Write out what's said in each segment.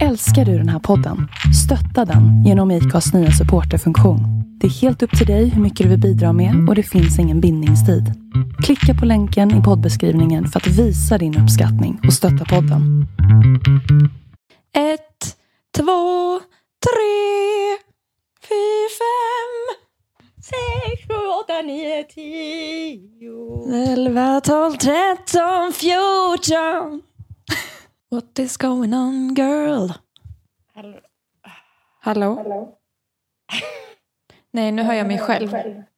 Älskar du den här podden? Stötta den genom IKAs nya supporterfunktion. Det är helt upp till dig hur mycket du vill bidra med och det finns ingen bindningstid. Klicka på länken i poddbeskrivningen för att visa din uppskattning och stötta podden. Ett, två, tre, fyra, fem, sex, sju, åtta, nio, tio. Elva, tolv, tretton, fjorton. What is going on girl? Hallå? Hallå? Nej, nu hör jag mig själv.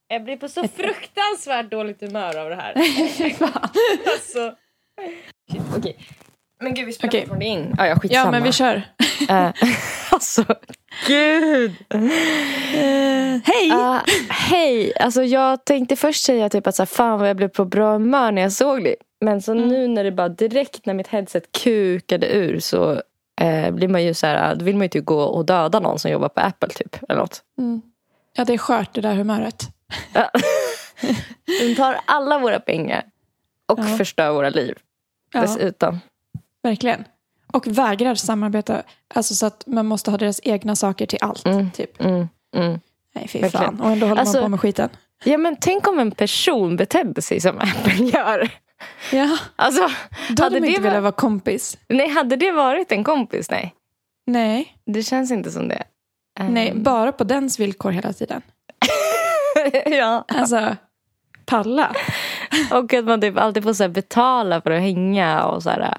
Jag blir på så fruktansvärt dåligt humör av det här. Alltså. Shit, okej. Men gud, vi spelar Okej. fortfarande in. Ja, ja, skitsamma. Ja, men vi kör. Eh, alltså, gud. Eh, hej! Ah, Hej, alltså jag tänkte först säga typ att så här, fan vad jag blev på bra humör när jag såg det. Men så nu när det bara direkt när mitt headset kukade ur så eh, blir man ju så här, då vill man ju typ gå och döda någon som jobbar på Apple typ. Eller något. Mm. Ja, det är skört det där humöret. Ja. De tar alla våra pengar och Ja. förstör våra liv Ja, dessutom. Verkligen. Och vägrar samarbeta. Alltså så att man måste ha deras egna saker till allt. Mm. Typ. Mm, mm. Nej, fy Verkligen. fan. Och ändå håller Alltså- man på med skiten. Ja men tänk om en person betedde sig som Apple gör. Ja, Alltså, då hade de det inte var- velat vara kompis. nej, hade det varit en kompis? Nej. Nej, Det känns inte som det. nej, Ehm, bara på dens villkor hela tiden. ja. Alltså, palla. Och att man typ alltid får så betala för att hänga. Och så här,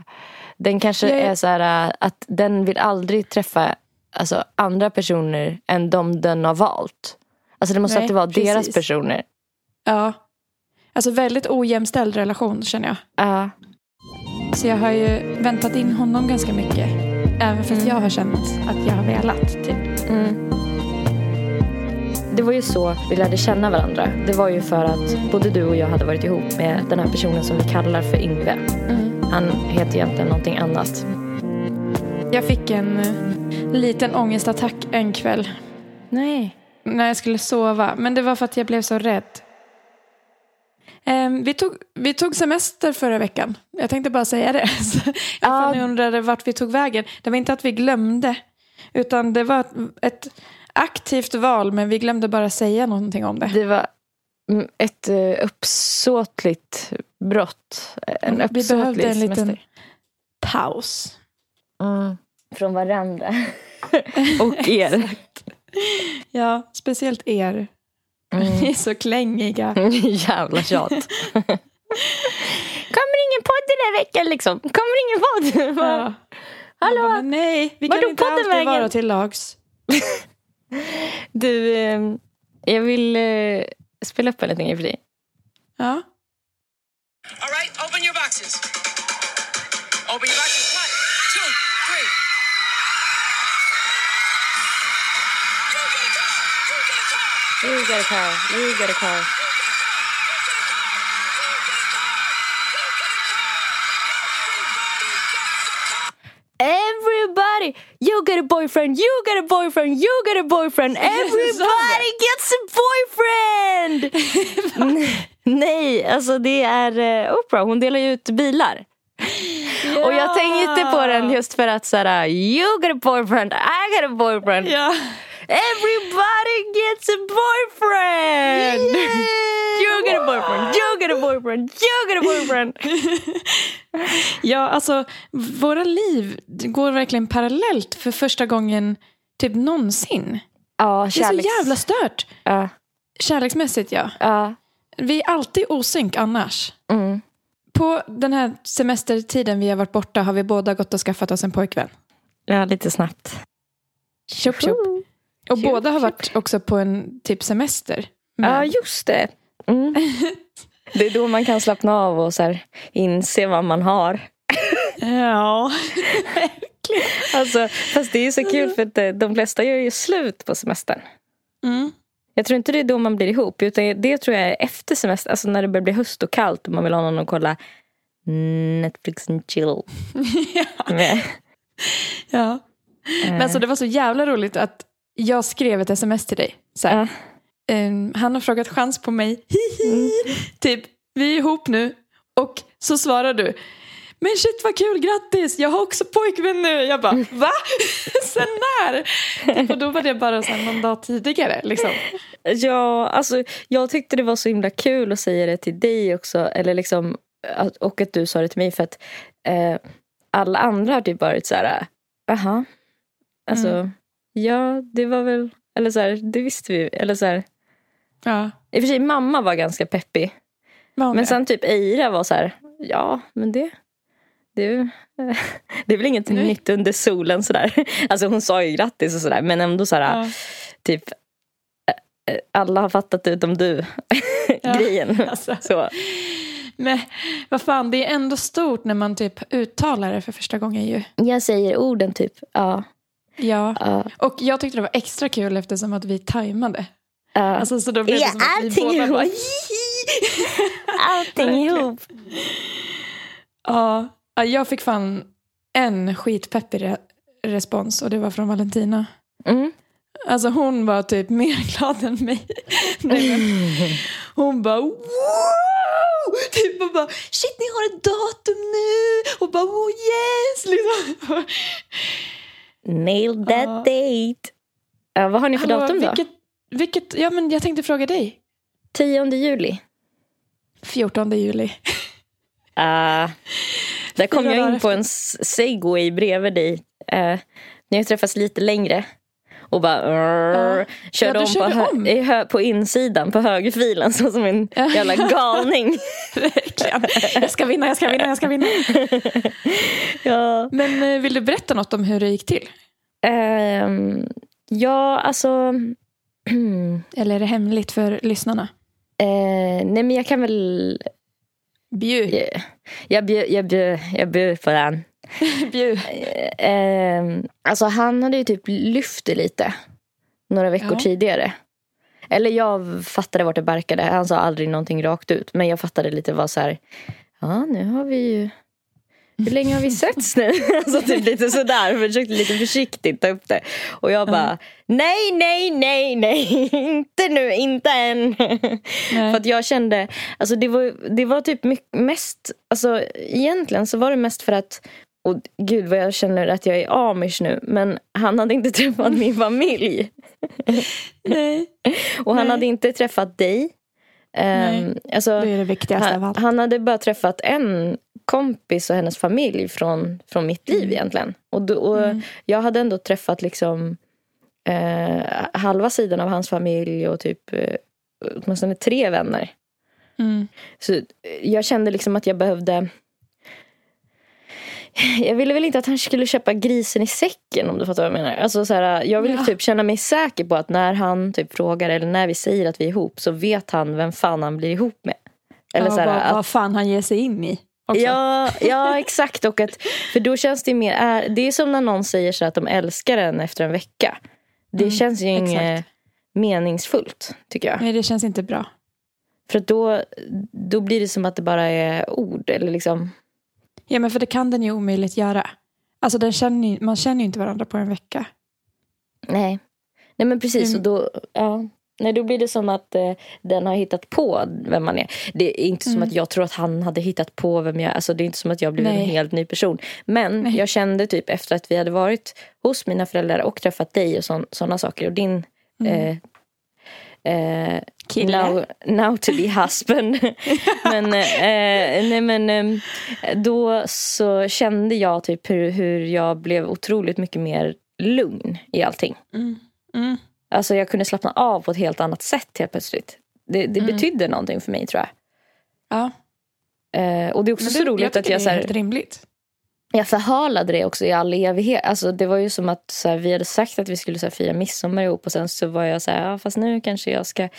den kanske Jag är- så här att den vill aldrig träffa alltså, andra personer än de den har valt. Alltså det måste Nej, alltid vara deras precis. personer. Ja. Alltså väldigt ojämställd relation känner jag. Ja. Så jag har ju väntat in honom ganska mycket. Även fast Mm. jag har känt att jag har velat. Typ. Mm. Det var ju så vi lärde känna varandra. Det var ju för att både du och jag hade varit ihop med den här personen som vi kallar för Yngve. Han heter egentligen någonting annat. Jag fick en eh, liten ångestattack en kväll Nej. när jag skulle sova. Men det var för att jag blev så rädd. Ehm, vi, tog, vi tog semester förra veckan. Jag tänkte bara säga det. Ja. ja. undrade vart vi tog vägen. Det var inte att vi glömde. Utan det var ett, aktivt val. Men vi glömde bara säga någonting om det. Det var ett uh, uppsåtligt brott. En Vi behövde uppsåtlig en liten semester. paus. Mm. Från varandra. och er. Ja, speciellt er. Mm. Ni är så klängiga. Jävla tjat. Kommer ingen podd den här veckan liksom? Kommer ingen podd? Ja. Hallå? Bara, nej, vi Vart kan inte alltid vägen? vara till lags. Du, eh, jag vill eh, spela upp en liten grej för dig. Ja. All right, open your boxes. Open your boxes. One, two, three. You get a car. You get a car. You got a car. Got a boyfriend, you get a boyfriend, you get a boyfriend. Everybody gets a boyfriend! Nej, alltså det är uh, Oprah. Hon delar ju ut bilar. Och jag tänkte på den just för att såhär, you get a boyfriend, I get a boyfriend. Ja. Everybody gets a boyfriend! You get a boyfriend, you get a boyfriend, you get a boyfriend! ja, alltså våra liv går verkligen parallellt för första gången typ någonsin. Ja, Det är kärleks... så jävla stört. Ja, Kärleksmässigt ja. ja. Vi är alltid osynk annars. Mm. På den här semestertiden vi har varit borta har vi båda gått och skaffat oss en pojkvän. ja, lite snabbt. Tjopp, tjopp. Och Tjopp, båda har varit också på en typ semester. med- Ja, just det. Mm. Det är då man kan slappna av och så här, inse vad man har. ja. Alltså, fast det är ju så kul för att eh, de flesta gör ju slut på semestern. Mm. Jag tror inte det är då man blir ihop. Utan det tror jag är efter semester. Alltså när det börjar bli höst och kallt och man vill ha någon att kolla Netflix and chill med. ja. Men så det var så jävla roligt att jag skrev ett sms till dig. Så här, ehm, han har frågat chans på mig. Hihi. Typ, vi är ihop nu. Och så svarar du. men shit vad kul, grattis, jag har också pojkvän nu. Jag bara, va? Sen när? Och då var det bara så här någon dag tidigare. Liksom. Ja, alltså jag tyckte det var så himla kul att säga det till dig också. Eller liksom, och att du sa det till mig för att eh, alla andra har typ varit så här, jaha. Alltså, Mm. Ja det var väl, eller så här, det visste vi. Eller så här, Ja, I och för sig mamma var ganska peppig. var Men det? sen typ Eira var så här, ja men det, det, är- det är väl inget Nej. nytt under solen sådär. Alltså hon sa ju grattis och sådär men ändå så här, Ja. typ eh, alla har fattat utom du. Ja, Grejen. alltså. Så. Men vad fan, det är ändå stort när man typ uttalar det för första gången ju. Jag säger orden typ, ja. Ja. ja, Och jag tyckte det var extra kul eftersom att vi tajmade. ja. Alltså, så då blev det Ja, som att vi båda ihop. Allting ihop. Ja, ja, jag fick fan en skitpeppig re- respons och det var från Valentina. Mm. Alltså hon var typ mer glad än mig. Nej, hon bara wow! Typ och bara shit ni har ett datum nu! Och bara oh yes! Liksom. Nailed that Ja. date. Ja, vad har ni för Hallå, datum då? Vilket, vilket, ja men jag tänkte fråga dig. 10 juli. 14 juli. Uh, där kom jag in på en segway bredvid dig. Uh, ni har träffats lite längre. Och bara uh, körde Ja, om, på, körde om. i hö- på insidan på högerfilen så som en Ja. jävla galning. Verkligen. Jag ska vinna, jag ska vinna, jag ska vinna. ja. Men eh, vill du berätta något om hur det gick till? Ehm, ja, alltså... Eller är det hemligt för lyssnarna? eh, nej men jag kan väl... Bjud. Jag, jag, bjöd, jag, bjöd, jag bjöd på den. Bjud. Eh, alltså han hade ju typ lyft det lite. Några veckor Ja. tidigare. Eller jag fattade vart det barkade. Han sa aldrig någonting rakt ut. Men jag fattade lite vad så här. Ja nu har vi ju. Hur länge har vi setts nu? alltså typ lite sådär. Försökte lite försiktigt ta upp det. Och jag bara. Nej nej nej nej. inte nu. Inte än. För att jag kände. Alltså det var, det var typ mest. Alltså egentligen så var det mest för att. Och gud vad jag känner att jag är amish nu. Men han hade inte träffat min familj. Nej. Och han Nej. hade inte träffat dig. Nej. Um, alltså, Det är det viktigaste av han, allt. han hade bara träffat en kompis och hennes familj från, från mitt liv egentligen. Och, då, och Mm. jag hade ändå träffat liksom eh, halva sidan av hans familj och typ eh, åtminstone tre vänner. Mm. Så eh, jag kände liksom att jag behövde jag ville väl inte att han skulle köpa grisen i säcken om du fattar vad jag menar. Alltså så här, jag vill Ja. typ känna mig säker på att när han typ frågar eller när vi säger att vi är ihop så vet han vem fan han blir ihop med. Eller ja, så här, vad, att, vad fan han ger sig in i. Också. ja, ja, exakt. Och att, för då känns det mer, är, det är som när någon säger så att de älskar en efter en vecka. Det Mm, känns ju inget exakt. meningsfullt tycker jag. Nej, det känns inte bra. För då, då blir det som att det bara är ord. Eller liksom, Ja, men för det kan den ju omöjligt göra. Alltså, den känner, man känner ju inte varandra på en vecka. Nej. Nej men precis. Mm. Och då, ja. Nej, då blir det som att eh, den har hittat på vem man är. Det är inte som Mm. att jag tror att han hade hittat på vem jag är. Alltså, det är inte som att jag blev en helt ny person. Men Nej. jag kände typ efter att vi hade varit hos mina föräldrar och träffat dig och sådana saker. Och din Mm. eh, eh, Kille. now, now to be husband. men, eh, nej, men eh, då så kände jag typ hur, hur jag blev otroligt mycket mer lugn i allting. Mm. Alltså jag kunde slappna av på ett helt annat sätt helt plötsligt. Det, det Mm. betydde någonting för mig tror jag. Ja. Eh, och det är också Men så det, roligt jag att jag, det är helt rimligt. jag förhalade det också i all evighet. Alltså det var ju som att så här, vi hade sagt att vi skulle så här, fira midsommar ihop och sen så var jag så här, ja, fast nu kanske jag ska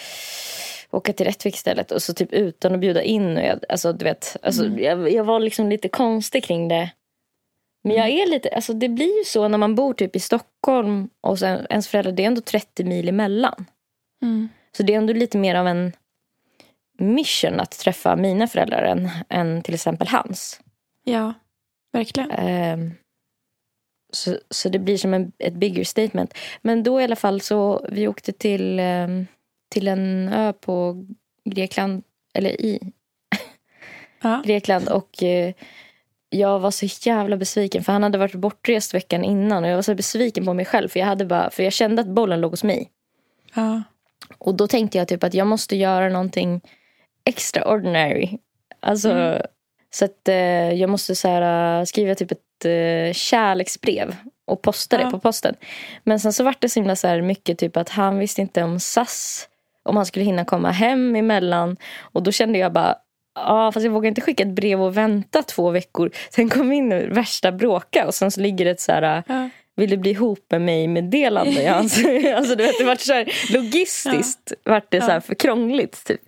åka till Rättvik istället. Och så typ utan att bjuda in. Och jag, alltså, du vet, alltså, Mm. jag, jag var liksom lite konstig kring det. Men jag är lite, alltså det blir ju så när man bor typ i Stockholm och sen ens föräldrar, det är ändå 30 mil emellan. Mm. Så det är ändå lite mer av en mission att träffa mina föräldrar än, än till exempel hans. Ja, verkligen. Ehm, så, så det blir som en, ett bigger statement. Men då i alla fall så vi åkte till, ehm, till en ö på Grekland, eller i Ja. Grekland och eh, jag var så jävla besviken för han hade varit bortrest veckan innan och jag var så besviken på mig själv för jag, hade bara, för jag kände att bollen låg hos mig. Ja. Och då tänkte jag typ att jag måste göra någonting extraordinary. Alltså, så att eh, jag måste så här, eh, skriva typ ett eh, kärleksbrev och posta Ja. det på posten. Men sen så var det så himla så här mycket typ att han visste inte om SAS. Om han skulle hinna komma hem emellan. Och då kände jag bara, ja fast jag vågar inte skicka ett brev och vänta två veckor. Sen kom in värsta bråka och sen så ligger det ett så här, Ja. vill du bli ihop med mig meddelande. Ja, alltså, alltså, du vet, det vart så här, logistiskt vart det så här för krångligt. Typ.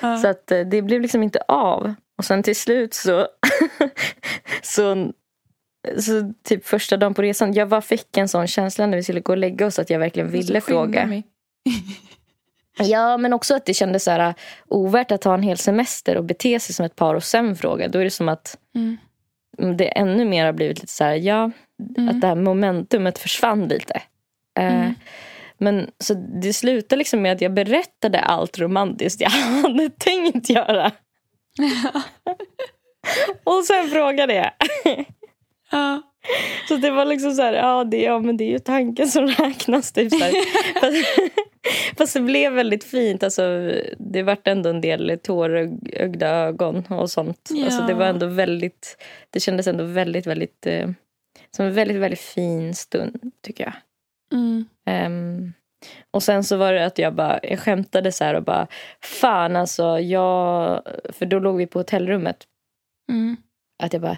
Ja. Så att eh, det blev liksom inte av. Och sen till slut så, så, så typ första dagen på resan, jag bara fick en sån känsla när vi skulle gå och lägga oss att jag verkligen måste ville fråga. Ja, men också att det kändes så här uh, ovärt att ta en hel semester och bete sig som ett par och sen fråga. Då är det som att Mm. mm, det ännu mer har blivit lite så här, ja, Mm. att det här momentumet försvann lite. Eh, Mm. Men så det slutade liksom med att jag berättade allt romantiskt jag hade tänkt göra. och sen frågade jag. Ja. Så det var liksom så här, ja, det, ja men det är ju tanken som räknas. Typ så fast, fast det blev väldigt fint. Alltså, det vart ändå en del tårögda ögon och sånt. Alltså, det var Ja. ändå väldigt, det kändes ändå väldigt, väldigt, eh, som en väldigt, väldigt fin stund tycker jag. Mm. Ehm, och sen så var det att jag bara, jag skämtade så här och bara, fan alltså jag, för då låg vi på hotellrummet Mm. att jag bara,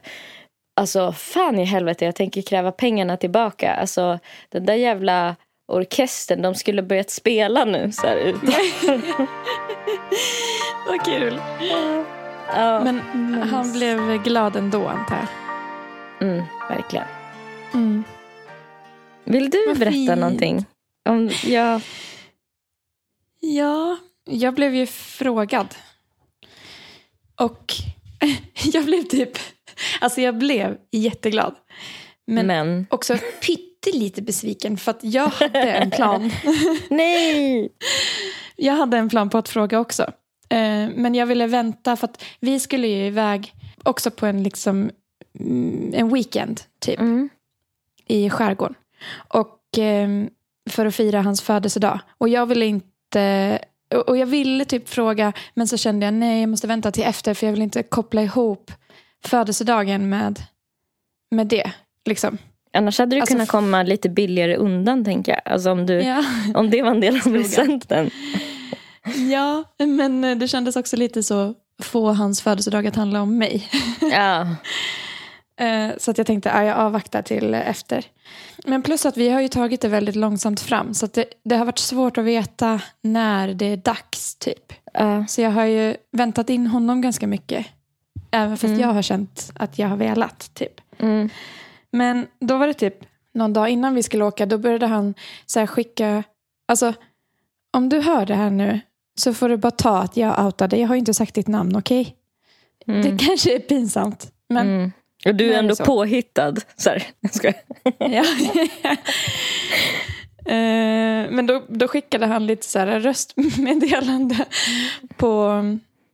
alltså fan i helvete jag tänker kräva pengarna tillbaka. Alltså den där jävla orkestern, de skulle börjat spela nu. Så här, ut. Vad kul. ja, Men han blev glad ändå antar jag. mm, verkligen. Mm. Vill du Vad berätta fint. någonting? Om, ja, Ja, jag blev ju frågad. Och jag blev typ, alltså jag blev jätteglad. Men, men. också pyttelite besviken för att jag hade en plan. Nej! Jag hade en plan på att fråga också. Eh, Men jag ville vänta för att vi skulle ju iväg också på en liksom mm, en weekend typ Mm. i skärgården. Och eh, för att fira hans födelsedag. Och jag ville inte och- och jag ville typ fråga men så kände jag nej jag måste vänta till efter för jag vill inte koppla ihop födelsedagen med, med det. Liksom. Annars hade du Alltså, kunnat komma lite billigare undan tänker jag. Alltså om, du, Ja. om det var en del av presenten. ja, men eh, det kändes också lite så få hans födelsedag att handla om mig. Ja. Eh, Så att jag tänkte att jag avvaktar till efter. Men plus att vi har ju tagit det väldigt långsamt fram. Så att det, det har varit svårt att veta när det är dags typ. Ja. Så jag har ju väntat in honom ganska mycket. Även fast Mm. jag har känt att jag har velat typ. Mm. Men då var det typ någon dag innan vi skulle åka. Då började han så skicka. Alltså om du hör det här nu. Så får du bara ta att jag outade. Jag har ju inte sagt ditt namn okej? Mm. Det kanske är pinsamt. Men Mm. Och du är ändå så. påhittad. Så här, jag. Ja. Eh, Men då, då skickade han lite så här röstmeddelande på...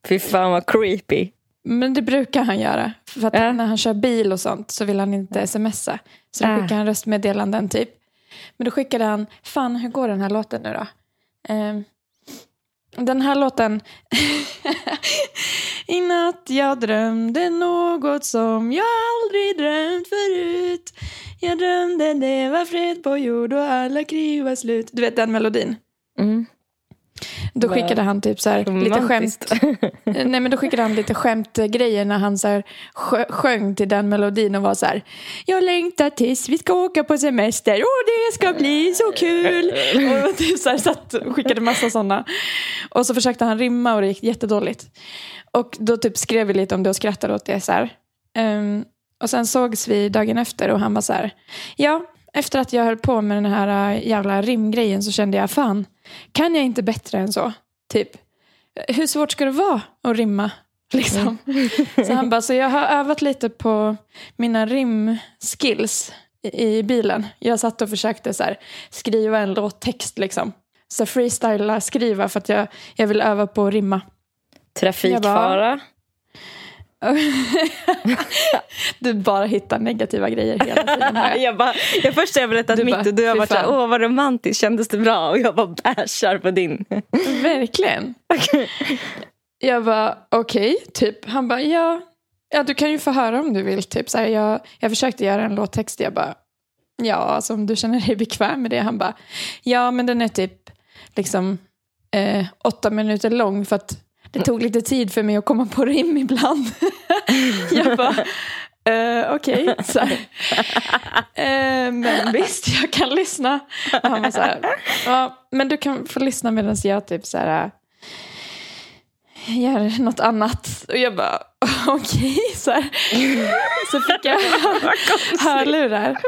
Fy fan vad creepy. Men det brukar han göra. För att Ja. när han kör bil och sånt så vill han inte smsa. Så då Ah. skickar han röstmeddelanden typ. Men då skickade han, fan hur går den här låten nu då? Eh, Den här låten. I natt jag drömde något som jag aldrig drömt förut. Jag drömde det var fred på jord och alla krig var slut. Du vet den melodin? Mm. Då skickade han typ så här, lite skämt. Nej men då skickade han lite skämtgrejer när han så här, sjö- sjöng till den melodin och var så här. Jag längtar tills vi ska åka på semester och det ska bli så kul. Och typ så här, satt skickade massa sådana. Och så försökte han rimma och det gick jättedåligt. Och då typ skrev vi lite om det och skrattade åt det så här. Ehm, och sen sågs vi dagen efter och han var så här. Ja, efter att jag höll på med den här äh, jävla rimgrejen så kände jag fan, kan jag inte bättre än så? Typ, hur svårt ska det vara att rimma? Liksom. Så han bara, så jag har övat lite på mina rimskills i, i bilen. Jag satt och försökte så här, skriva en låttext liksom. Så freestyla, skriva för att jag, jag vill öva på att rimma. Trafikfara. du bara hittar negativa grejer hela tiden. här. jag bara, jag först har jag berättat Du mitt bara, och du har varit såhär, åh vad romantiskt, kändes det bra? Och jag bara bashar på din. Verkligen. Jag var okej, typ. Han bara, ja, ja, du kan ju få höra om du vill. Typ. Så här, jag, jag försökte göra en låttext, jag bara, ja, alltså, om du känner dig bekväm med det. Han bara, ja, men den är typ liksom eh, åtta minuter lång för att det tog lite tid för mig att komma på rim ibland. jag bara, eh, okej, så här. Eh, men visst, jag kan lyssna. Och han var så här, ja, men du kan få lyssna medan jag typ så här gör något annat. Och jag bara, okej. Så, här. så fick jag hörlurar.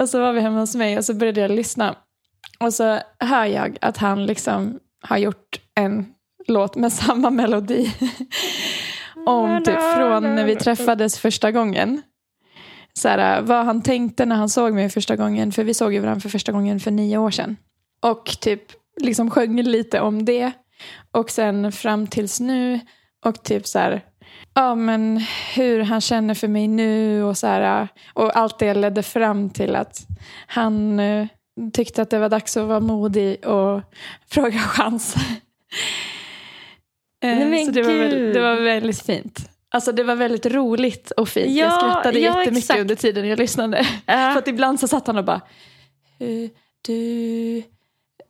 Och så var vi hemma hos mig och så började jag lyssna. Och så hör jag att han liksom har gjort en låt med samma melodi. Om typ från när vi träffades första gången. Så här, vad han tänkte när han såg mig första gången. För vi såg ju varandra för första gången för nio år sedan. Och typ liksom sjöng lite om det. Och sen fram tills nu. Och typ så här, ja men hur han känner för mig nu och så här. Och allt det ledde fram till att han eh, tyckte att det var dags att vara modig och fråga chans. Eh, Nej, men så det var, väl, gud. det var väldigt fint. Alltså det var väldigt roligt och fint. Ja, jag skrattade ja, jättemycket exakt. under tiden jag lyssnade. Ja. För att ibland så satt han och bara "Eh, Du,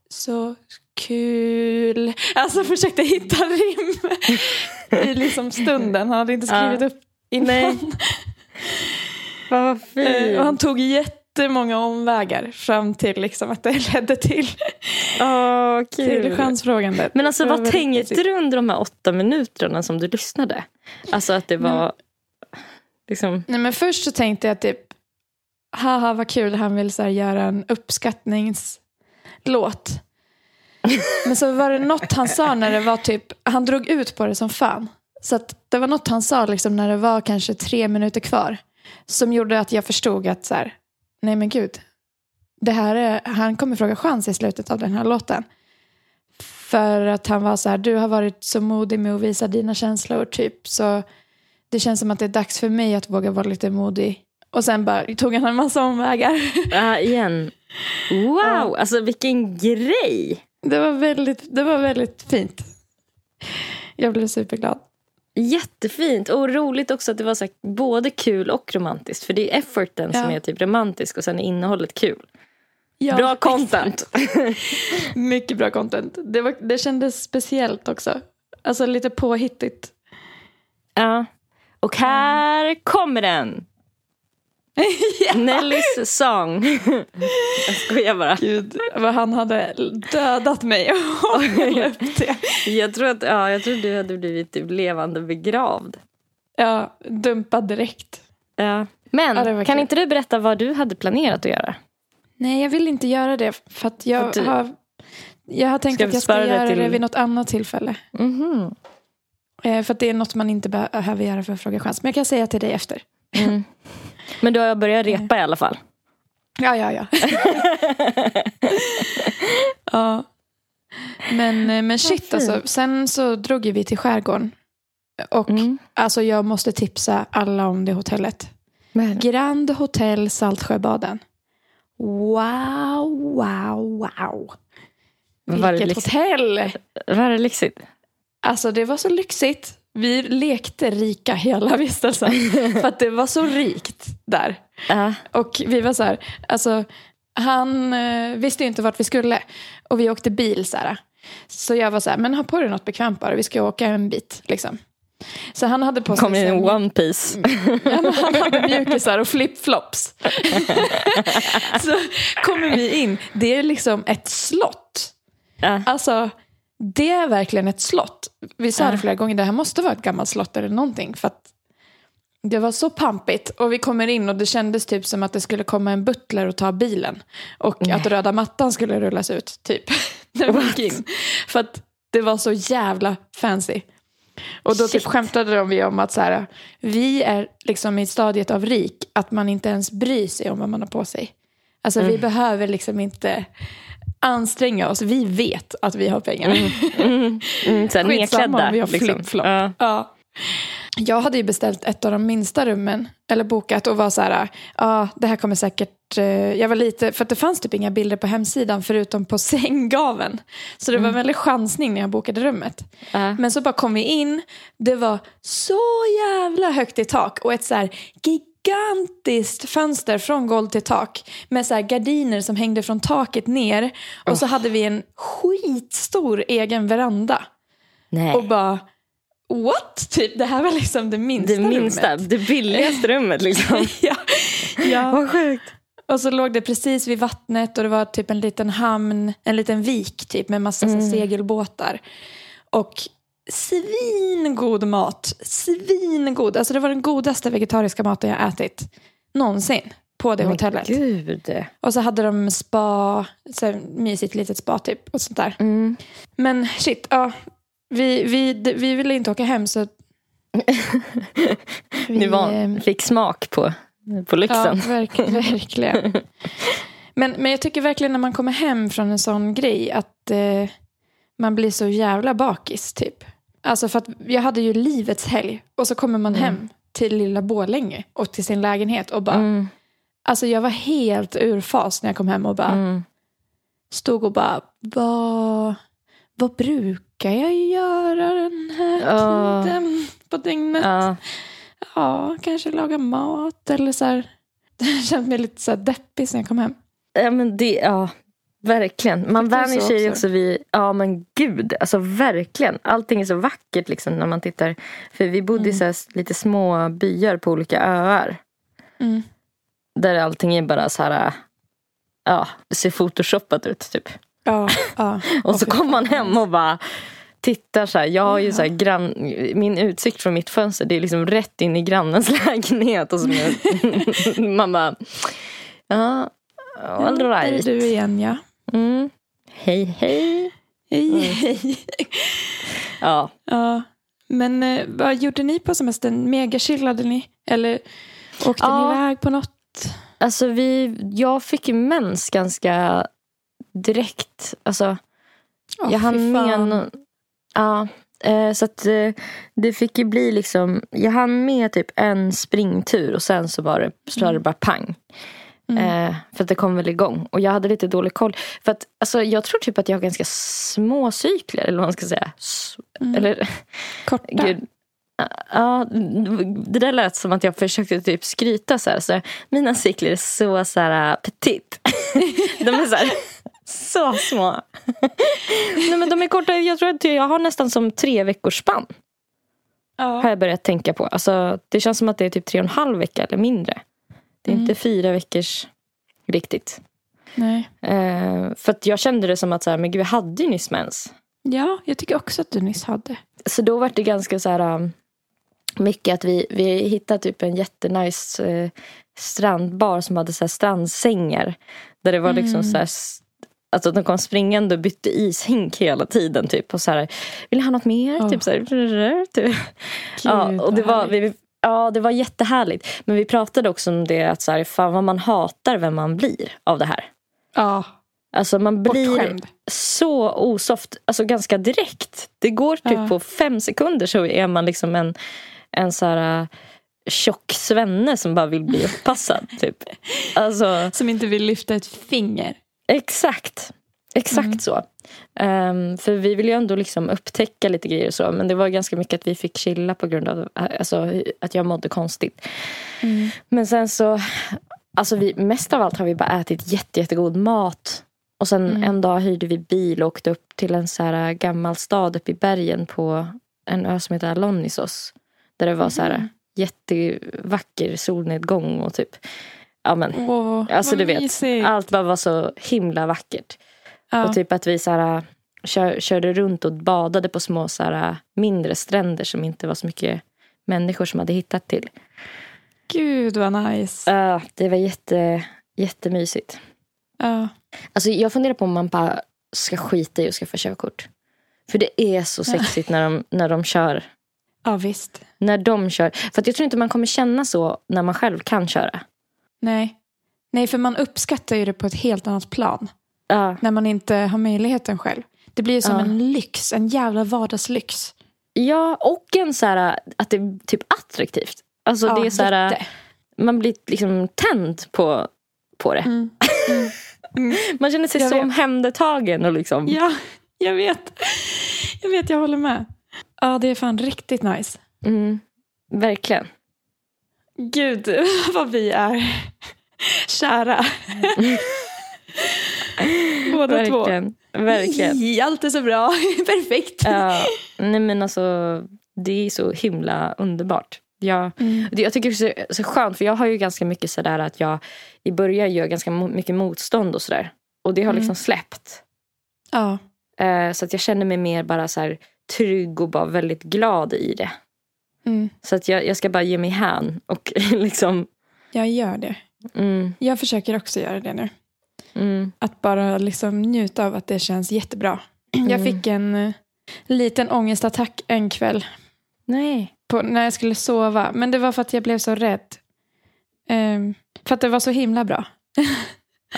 så kul. Alltså försökte hitta rim i liksom stunden. Han hade inte skrivit Ja. upp innan. Nej. Vad Eh, fint. Och han tog jättemånga omvägar fram till liksom att det ledde till, till kul. chansfrågandet. Men alltså vad tänkte du under de här åtta minuterna som du lyssnade? Alltså att det var liksom... Nej, men först så tänkte jag typ, haha vad kul, han vill så här göra en uppskattningslåt. Men så var det något han sa när det var typ, han drog ut på det som fan. Så att det var något han sa liksom när det var kanske tre minuter kvar. Som gjorde att jag förstod att så här, nej men gud. Det här är, han kommer fråga chans i slutet av den här låten. För att han var så här, du har varit så modig med att visa dina känslor typ. Så det känns som att det är dags för mig att våga vara lite modig. Och sen bara tog han en massa omvägar. Ja, igen. Wow, alltså vilken grej. Det var väldigt, det var väldigt fint. Jag blev superglad. Jättefint och roligt också att det var så här, både kul och romantiskt. För det är efforten som Ja. är typ romantisk och sen är innehållet kul. Ja, Bra content. Mycket bra content. Det, var, det kändes speciellt också. Alltså lite påhittigt. Ja. Och här kommer den. Nellys sång. Jag skojar bara. Gud, vad han hade dödat mig hålla upp det. Jag tror att ja, jag tror du hade blivit typ levande begravd. Ja, dumpad direkt. Ja. Men Ja, kan kul. inte du berätta vad du hade planerat att göra? Nej, jag vill inte göra det för att jag du- har... Jag har tänkt att jag ska spara det göra till- det vid något annat tillfälle. Mhm. Eh, För att det är något man inte behöver göra för att fråga chans. Men jag kan säga till dig efter. Mm. Men du har börjat repa i alla fall? Ja, ja, ja. ja. Men, eh, men shit alltså. Sen så drog vi till skärgården. Och Mm. alltså jag måste tipsa alla om det hotellet. Men, Grand Hotel Saltsjöbaden. Wow, wow, wow. var, det Vilket hotell! var det lyxigt? Alltså det var så lyxigt. Vi lekte rika hela vistelsen. för att det var så rikt där. Ja. Och vi var så här, alltså han eh, visste ju inte vart vi skulle. Och vi åkte bil så här. Så jag var så här, men ha på dig något bekvämt bara, vi ska åka en bit liksom. Så han hade på sig Kom in en här- one piece. Ja, men han hade mjukisar och flipflops. så kommer vi in, det är liksom ett slott. Ja. Alltså, det är verkligen ett slott. Vi sa det flera gånger, det här måste vara ett gammalt slott eller någonting. För det var så pampigt. Och vi kommer in och det kändes typ som att det skulle komma en butler och ta bilen. Och att röda mattan skulle rullas ut, typ. När vi gick in. För att det var så jävla fancy. Och då typ skämtade de om att så här, vi är liksom i stadiet av rik, att man inte ens bryr sig om vad man har på sig. Alltså vi behöver liksom inte anstränga oss, vi vet att vi har pengar. Mm, så här Skitsamma nedklädda. vi har liksom. flip-flop. Ja. Ja. jag hade ju beställt ett av de minsta rummen, eller bokat och var så här, ja det här kommer säkert, eh, jag var lite, för att det fanns typ inga bilder på hemsidan förutom på sänggaven. Så det var en väldig chansning när jag bokade rummet. Ja. Men så bara kom vi in, det var så jävla högt i tak och ett så här gigantiskt fönster från golv till tak med så gardiner som hängde från taket ner och så hade vi en skitstor egen veranda. Nej. Och bara, what? Typ, det här var liksom det minsta det minsta, rummet. det billigaste rummet liksom. ja. ja. Vad sjukt. Och så låg det precis vid vattnet och det var typ en liten hamn, en liten vik typ med massa här segelbåtar. Och svingod mat, svingod. Alltså det var den godaste vegetariska maten jag ätit någonsin på det hotellet. Gud. Och så hade de spa, så här, mysigt litet spa typ och sånt där. Mm. Men shit, ja. Vi, vi, vi ville inte åka hem så... vi, Ni var, eh, fick smak på, på Ja, lyxen. verk, verkligen. Men, men jag tycker verkligen när man kommer hem från en sån grej att eh, man blir så jävla bakis typ. Alltså för att jag hade ju livets helg och så kommer man hem till lilla Borlänge och till sin lägenhet och bara, Mm. alltså jag var helt ur fas när jag kom hem och bara Mm. stod och bara, vad, vad brukar jag göra den här Ja. tiden på dygnet? Ja. Ja, kanske laga mat eller så här. Jag kände mig lite så här deppig sen jag kom hem. Ja men det, ja. Verkligen. Man vänjer sig också? vid, ja men gud, alltså verkligen. Allting är så vackert liksom när man tittar. För vi bodde i så lite små byar på olika öar. Mm. Där allting är bara så här, ja det ser photoshoppat ut typ. Ja, ja. Och så kommer man hem och bara tittar så här. Jag har ju Ja. så här grann, min utsikt från mitt fönster det är liksom rätt in i grannens lägenhet. Och så man bara, ja, all right. du igen ja. Mm. Hej hej. Hej, hej. Ja. Ja. Men eh, vad gjorde ni på semestern? Megachillade ni? Eller åkte Ja. ni iväg på något? Alltså vi, jag fick mens ganska direkt. Alltså, Åh, jag hann med no- Ja, eh, så att eh, det fick ju bli liksom, jag hann med typ en springtur och sen så var det, slår det bara pang. Mm. Eh, för att det kom väl igång. Och jag hade lite dålig koll. För att alltså, jag tror typ att jag har ganska små cykler, eller vad man ska säga. S- Mm. Eller, Korta? gud. Ja, det där lät som att jag försökte typ skryta så här. Så mina cykler är så, så här petit. De är så här, så små. Nej, men de är korta. Jag tror att jag har nästan som tre veckors spann. Har Ja. jag börjat tänka på. Alltså, det känns som att det är typ tre och en halv vecka eller mindre. Det är Mm. inte fyra veckors riktigt. Nej. Eh, för att jag kände det som att så här, men gud, jag hade ju nyss mens. Ja, jag tycker också att du nyss hade. Så då var det ganska så här um, mycket att vi, vi hittade typ en jättenice eh, strandbar som hade så här strandsängar. Där det var liksom så här, Alltså de kom springande och bytte ishink hela tiden. Typ, och så här, vill ni ha något mer? Åh. Typ så här, typ. Ja, Gud, och det var, vi, ja, det var jättehärligt. Men vi pratade också om det att så här, fan vad man hatar vem man blir av det här. Ja, Alltså man blir bortskämd. så osoft, alltså ganska direkt. Det går typ Ja. på fem sekunder så är man liksom en, en så här uh, tjock svenne som bara vill bli uppassad. typ. Alltså Som inte vill lyfta ett finger. exakt. Exakt Mm. så. Ehm, för vi vill ju ändå liksom upptäcka lite grejer och så. Men det var ganska mycket att vi fick chilla på grund av alltså, att jag mådde konstigt. Mm. Men sen så, alltså vi, mest av allt har vi bara ätit jätte, jättegod mat. Och sen Mm. en dag hyrde vi bil och åkte upp till en så här gammal stad uppe i bergen på en ö som heter Alonisos. Där det var så här jättevacker solnedgång och typ, ja men, Åh, alltså du vet, mysigt. allt bara var så himla vackert. Ja. Och typ att vi så här, kör, körde runt och badade på små så här, mindre stränder som inte var så mycket människor som hade hittat till. Gud vad nice. Ja, det var jätte, jättemysigt. Ja. Alltså jag funderar på om man bara ska skita i att skaffa körkort. För det är så sexigt när de, när de kör. ja, visst. När de kör. För att jag tror inte man kommer känna så när man själv kan köra. Nej. Nej, för man uppskattar ju det på ett helt annat plan. Ja, När man inte har möjligheten själv. Det blir som Ja. en lyx, en jävla vardagslyx. Ja, och en så här, att det är typ attraktivt. Alltså Ja, det är så här, man blir liksom tänd på, på det. Mm. Mm. Man känner sig Jag så omhändertagen. Och liksom, Ja, jag vet. Jag vet, jag håller med. Ja, det är fan riktigt nice. mm, verkligen. Gud, vad vi är kära. Båda två. verkligen. Verkligen. I, Allt är så bra. Perfekt. Ja, nej men alltså, det är så himla underbart. Jag, Mm. jag tycker det är så, så skönt för jag har ju ganska mycket sådär att jag i början gör ganska mycket motstånd och sådär. Och det har Mm. liksom släppt. Ja. Eh, så att jag känner mig mer bara så här trygg och bara väldigt glad i det. Mm. Så att jag, jag ska bara ge mig hän och liksom... Jag gör det. Mm, Jag försöker också göra det nu. Mm, Att bara liksom njuta av att det känns jättebra. Jag Mm. fick en eh, liten ångestattack en kväll nej. på, när jag skulle sova. Men det var för att jag blev så rädd. Ehm, för att det var så himla bra.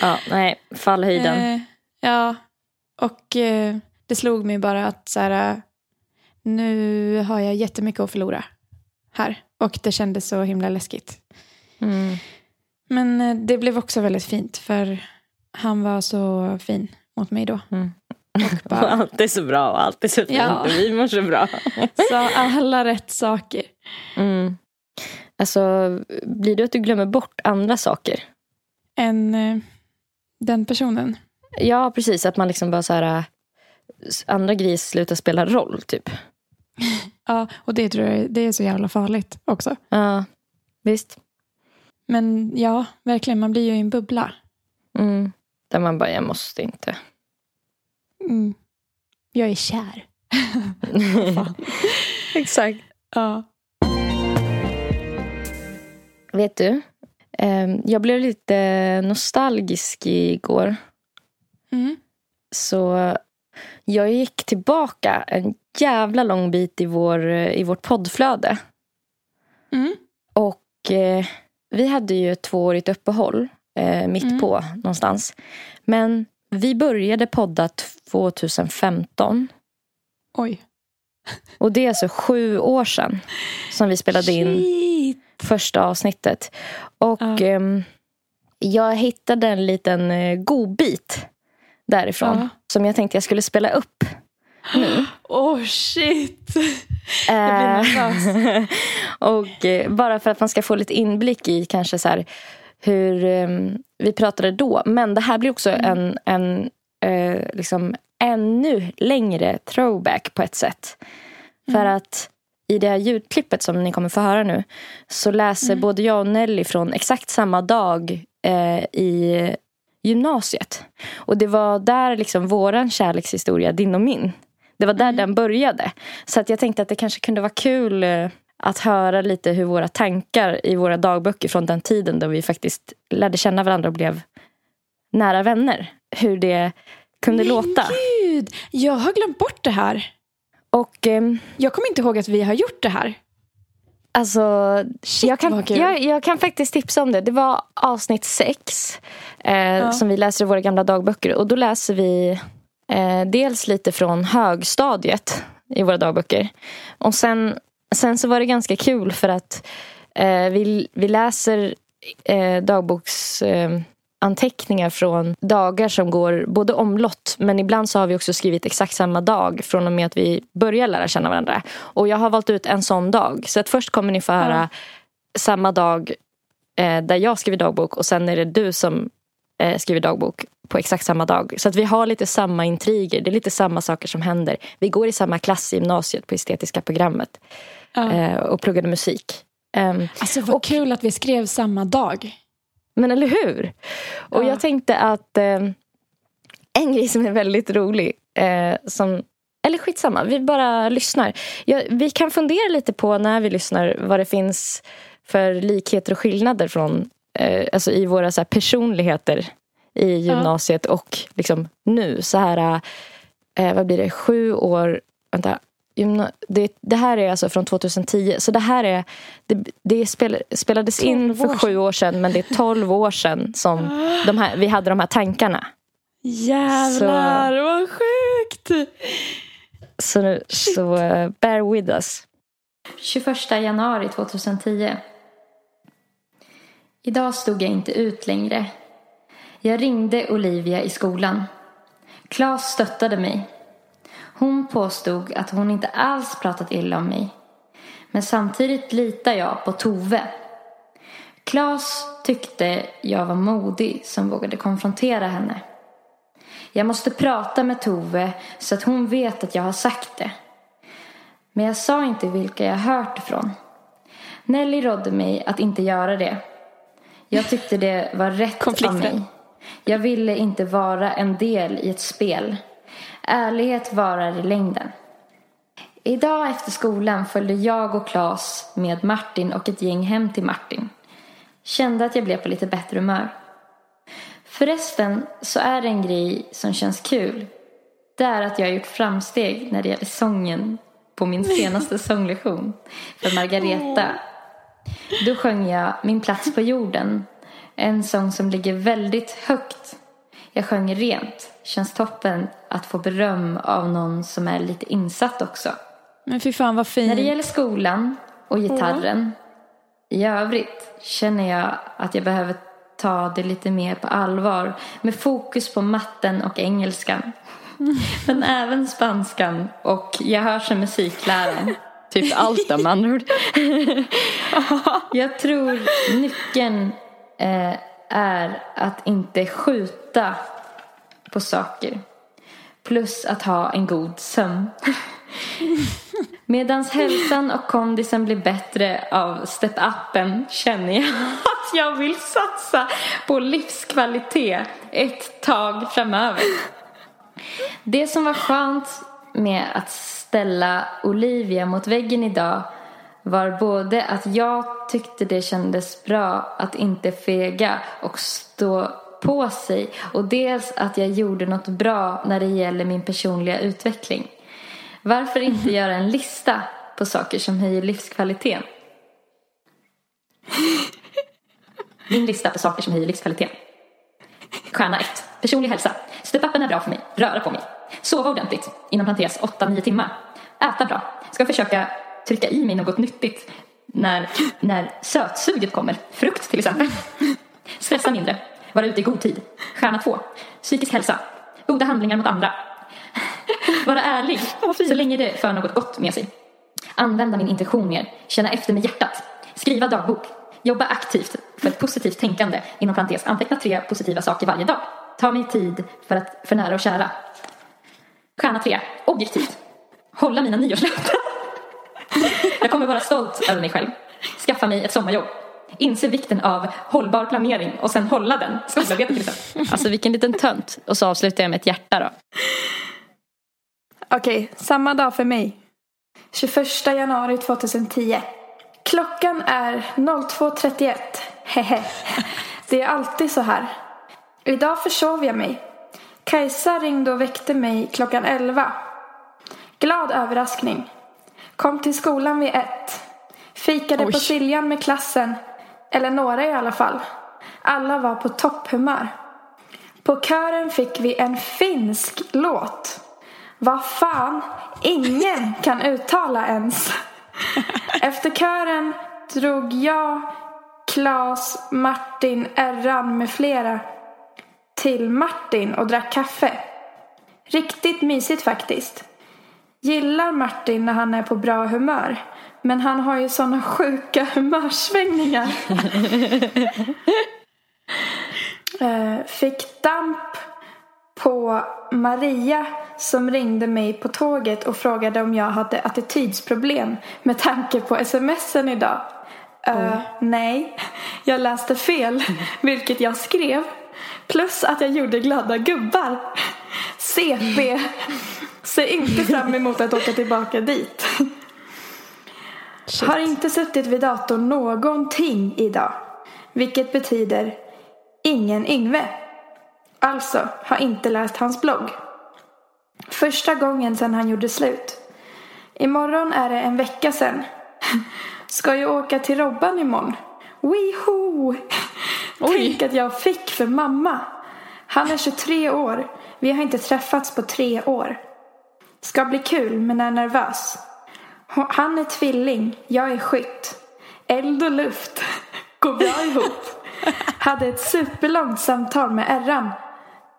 Ja, nej. Fallhöjden. Eh, ja, och eh, det slog mig bara att så här, nu har jag jättemycket att förlora här. Och det kändes så himla läskigt. Mm. Men det blev också väldigt fint för han var så fin mot mig då. Mm. Och bara Allt är så bra och allt är så fint Ja. och vi mår så bra. sa alla rätt saker. Mm. Alltså, blir det att du glömmer bort andra saker? Än eh, den personen. Ja, precis. Att man liksom bara så här... äh, Andra grejer slutar spela roll, typ. Ja, och det tror jag det är så jävla farligt också. Ja, visst. Men ja, verkligen, man blir ju i en bubbla. Mm. Där man bara, jag måste inte. Mm. Jag är kär. Exakt. Ja. Vet du? ehm, Jag blev lite nostalgisk igår. Mm. Så jag gick tillbaka en jävla lång bit i, vår, i vårt poddflöde. Mm. Och eh, vi hade ju ett tvåårigt uppehåll eh, mitt Mm. på någonstans. Men vi började podda 2015. Oj. Och det är alltså sju år sedan som vi spelade in Shit. första avsnittet. Och Ja. ehm, jag hittade en liten eh, godbit därifrån. Ja. Som jag tänkte jag skulle spela upp nu. Oh shit. Eh, nervös. och eh, bara för att man ska få lite inblick i kanske så här hur ehm, vi pratade då. Men det här blir också en, en eh, liksom ännu längre throwback på ett sätt. För att i det här ljudklippet som ni kommer få höra nu så läser både jag och Nelly från exakt samma dag eh, i gymnasiet. Och det var där liksom våran kärlekshistoria, din och min, det var där den började. Så att jag tänkte att det kanske kunde vara kul eh, att höra lite hur våra tankar i våra dagböcker från den tiden då vi faktiskt lärde känna varandra och blev nära vänner. Hur det kunde låta. Gud, jag har glömt bort det här. Och ehm, Jag kommer inte ihåg att vi har gjort det här. alltså, jag, kan, jag, jag kan faktiskt tipsa om det. Det var avsnitt sex eh, som vi läser i våra gamla dagböcker. Och då läser vi eh, dels lite från högstadiet i våra dagböcker. Och sen, sen så var det ganska kul för att eh, vi, vi läser eh, dagboks... Eh, anteckningar från dagar som går både omlott men ibland så har vi också skrivit exakt samma dag från och med att vi börjar lära känna varandra. Och jag har valt ut en sån dag. Så att först kommer ni få höra samma dag eh, där jag skriver dagbok och sen är det du som eh, skriver dagbok på exakt samma dag. Så att vi har lite samma intriger. Det är lite samma saker som händer. Vi går i samma klass i gymnasiet på estetiska programmet Ja. eh, och pluggade musik. Ehm, Alltså vad kul att vi skrev samma dag. men eller hur? Och Ja. jag tänkte att eh, en grej som är väldigt rolig, eh, som, eller skitsamma, vi bara lyssnar. Ja, vi kan fundera lite på när vi lyssnar vad det finns för likheter och skillnader från, eh, alltså i våra så personligheter i gymnasiet och liksom nu. Så här, eh, vad blir det, sju år, vänta, det, det här är alltså från 2010. Så det här är, det, det spel, spelades in 12 för sju år sedan men det är tolv år sedan som de här, vi hade de här tankarna. Jävlar vad sjukt. Så, så eh, bear with us. 21 januari 2010. Idag stod jag inte ut längre. Jag ringde Olivia i skolan. Klas stöttade mig. Hon påstod att hon inte alls pratat illa om mig. Men samtidigt litar jag på Tove. Klas tyckte jag var modig som vågade konfrontera henne. Jag måste prata med Tove så att hon vet att jag har sagt det. Men jag sa inte vilka jag hört ifrån. Nelly rådde mig att inte göra det. Jag tyckte det var rätt av mig. Jag ville inte vara en del i ett spel. Ärlighet varar i längden. Idag efter skolan följde jag och Claes med Martin och ett gäng hem till Martin. Kände att jag blev på lite bättre humör. Förresten så är det en grej som känns kul. Det är att jag har gjort framsteg när det gäller sången på min senaste sånglektion för Margareta. Då sjöng jag Min plats på jorden. En sång som ligger väldigt högt. Jag sjöng rent. Känns toppen att få beröm av någon som är lite insatt också. Men fy fan vad fint. När det gäller skolan och gitarren i övrigt känner jag att jag behöver ta det lite mer på allvar med fokus på matten och engelskan. Men även spanskan och jag hörs som musikläraren. Typ allt om andra ord. Jag tror nyckeln eh, är att inte skjuta på saker. Plus att ha en god sömn. Medans hälsan och kondisen blir bättre av step-upen känner jag att jag vill satsa på livskvalitet ett tag framöver. Det som var skönt med att ställa Olivia mot väggen idag var både att jag tyckte det kändes bra att inte fega och stå på sig och dels att jag gjorde något bra när det gäller min personliga utveckling. Varför inte göra en lista på saker som höjer livskvaliteten? Min lista på saker som höjer livskvaliteten. Stjärna 1. Personlig hälsa. Step-upen är bra för mig. Röra på mig. Sova ordentligt. Inom parentes 8-9 timmar. Äta bra. Ska försöka trycka i mig något nyttigt när, när sötsuget kommer. Frukt till exempel. Stressa mindre. Vara ute i god tid. Stjärna 2. Psykisk hälsa. Goda handlingar mot andra. Vara ärlig. Så länge det för något gott med sig. Använda min intuition mer. Känna efter med hjärtat. Skriva dagbok. Jobba aktivt för ett positivt tänkande. Inom parentes anteckna tre positiva saker varje dag. Ta mig tid för, att, för nära och kära. Stjärna 3. Objektivt. Hålla mina nyårslöften. Jag kommer vara stolt över mig själv. Skaffa mig ett sommarjobb. Inse vikten av hållbar planering och sen hålla den. Skolarbete till exempel. Alltså vilken liten tönt. Och så avslutar jag med ett hjärta då. Okej, samma dag för mig. 21 januari 2010. Klockan är 02.31. Hehe. Det är alltid så här. Idag försov jag mig. Kajsa ringde och väckte mig klockan 11. Glad överraskning. Kom till skolan vid ett. Fikade Oj. på Siljan med klassen. Eller några i alla fall. Alla var på topphumör. På kören fick vi en finsk låt. Vad fan, ingen kan uttala ens. Efter kören drog jag, Klas, Martin, Erran med flera till Martin och drack kaffe. Riktigt mysigt faktiskt. Gillar Martin när han är på bra humör. Men han har ju såna sjuka humörsvängningar. Eh, Fick damp på Maria som ringde mig på tåget och frågade om jag hade attitydsproblem med tanke på smsen idag. Eh, nej, jag läste fel, vilket jag skrev. Plus att jag gjorde glada gubbar. CP. Ser inte fram emot att åka tillbaka dit. Har inte suttit vid datorn någonting idag. Vilket betyder ingen Yngve. Alltså har inte läst hans blogg. Första gången sedan han gjorde slut. Imorgon är det en vecka sedan. Ska ju åka till Robban imorgon. Weho! Tänk att jag fick för mamma. Han är 23 år. Vi har inte träffats på tre år. Ska bli kul men är nervös. Han är tvilling, jag är skytt. Eld och luft går bra ihop. Hade ett superlångt samtal med Erran.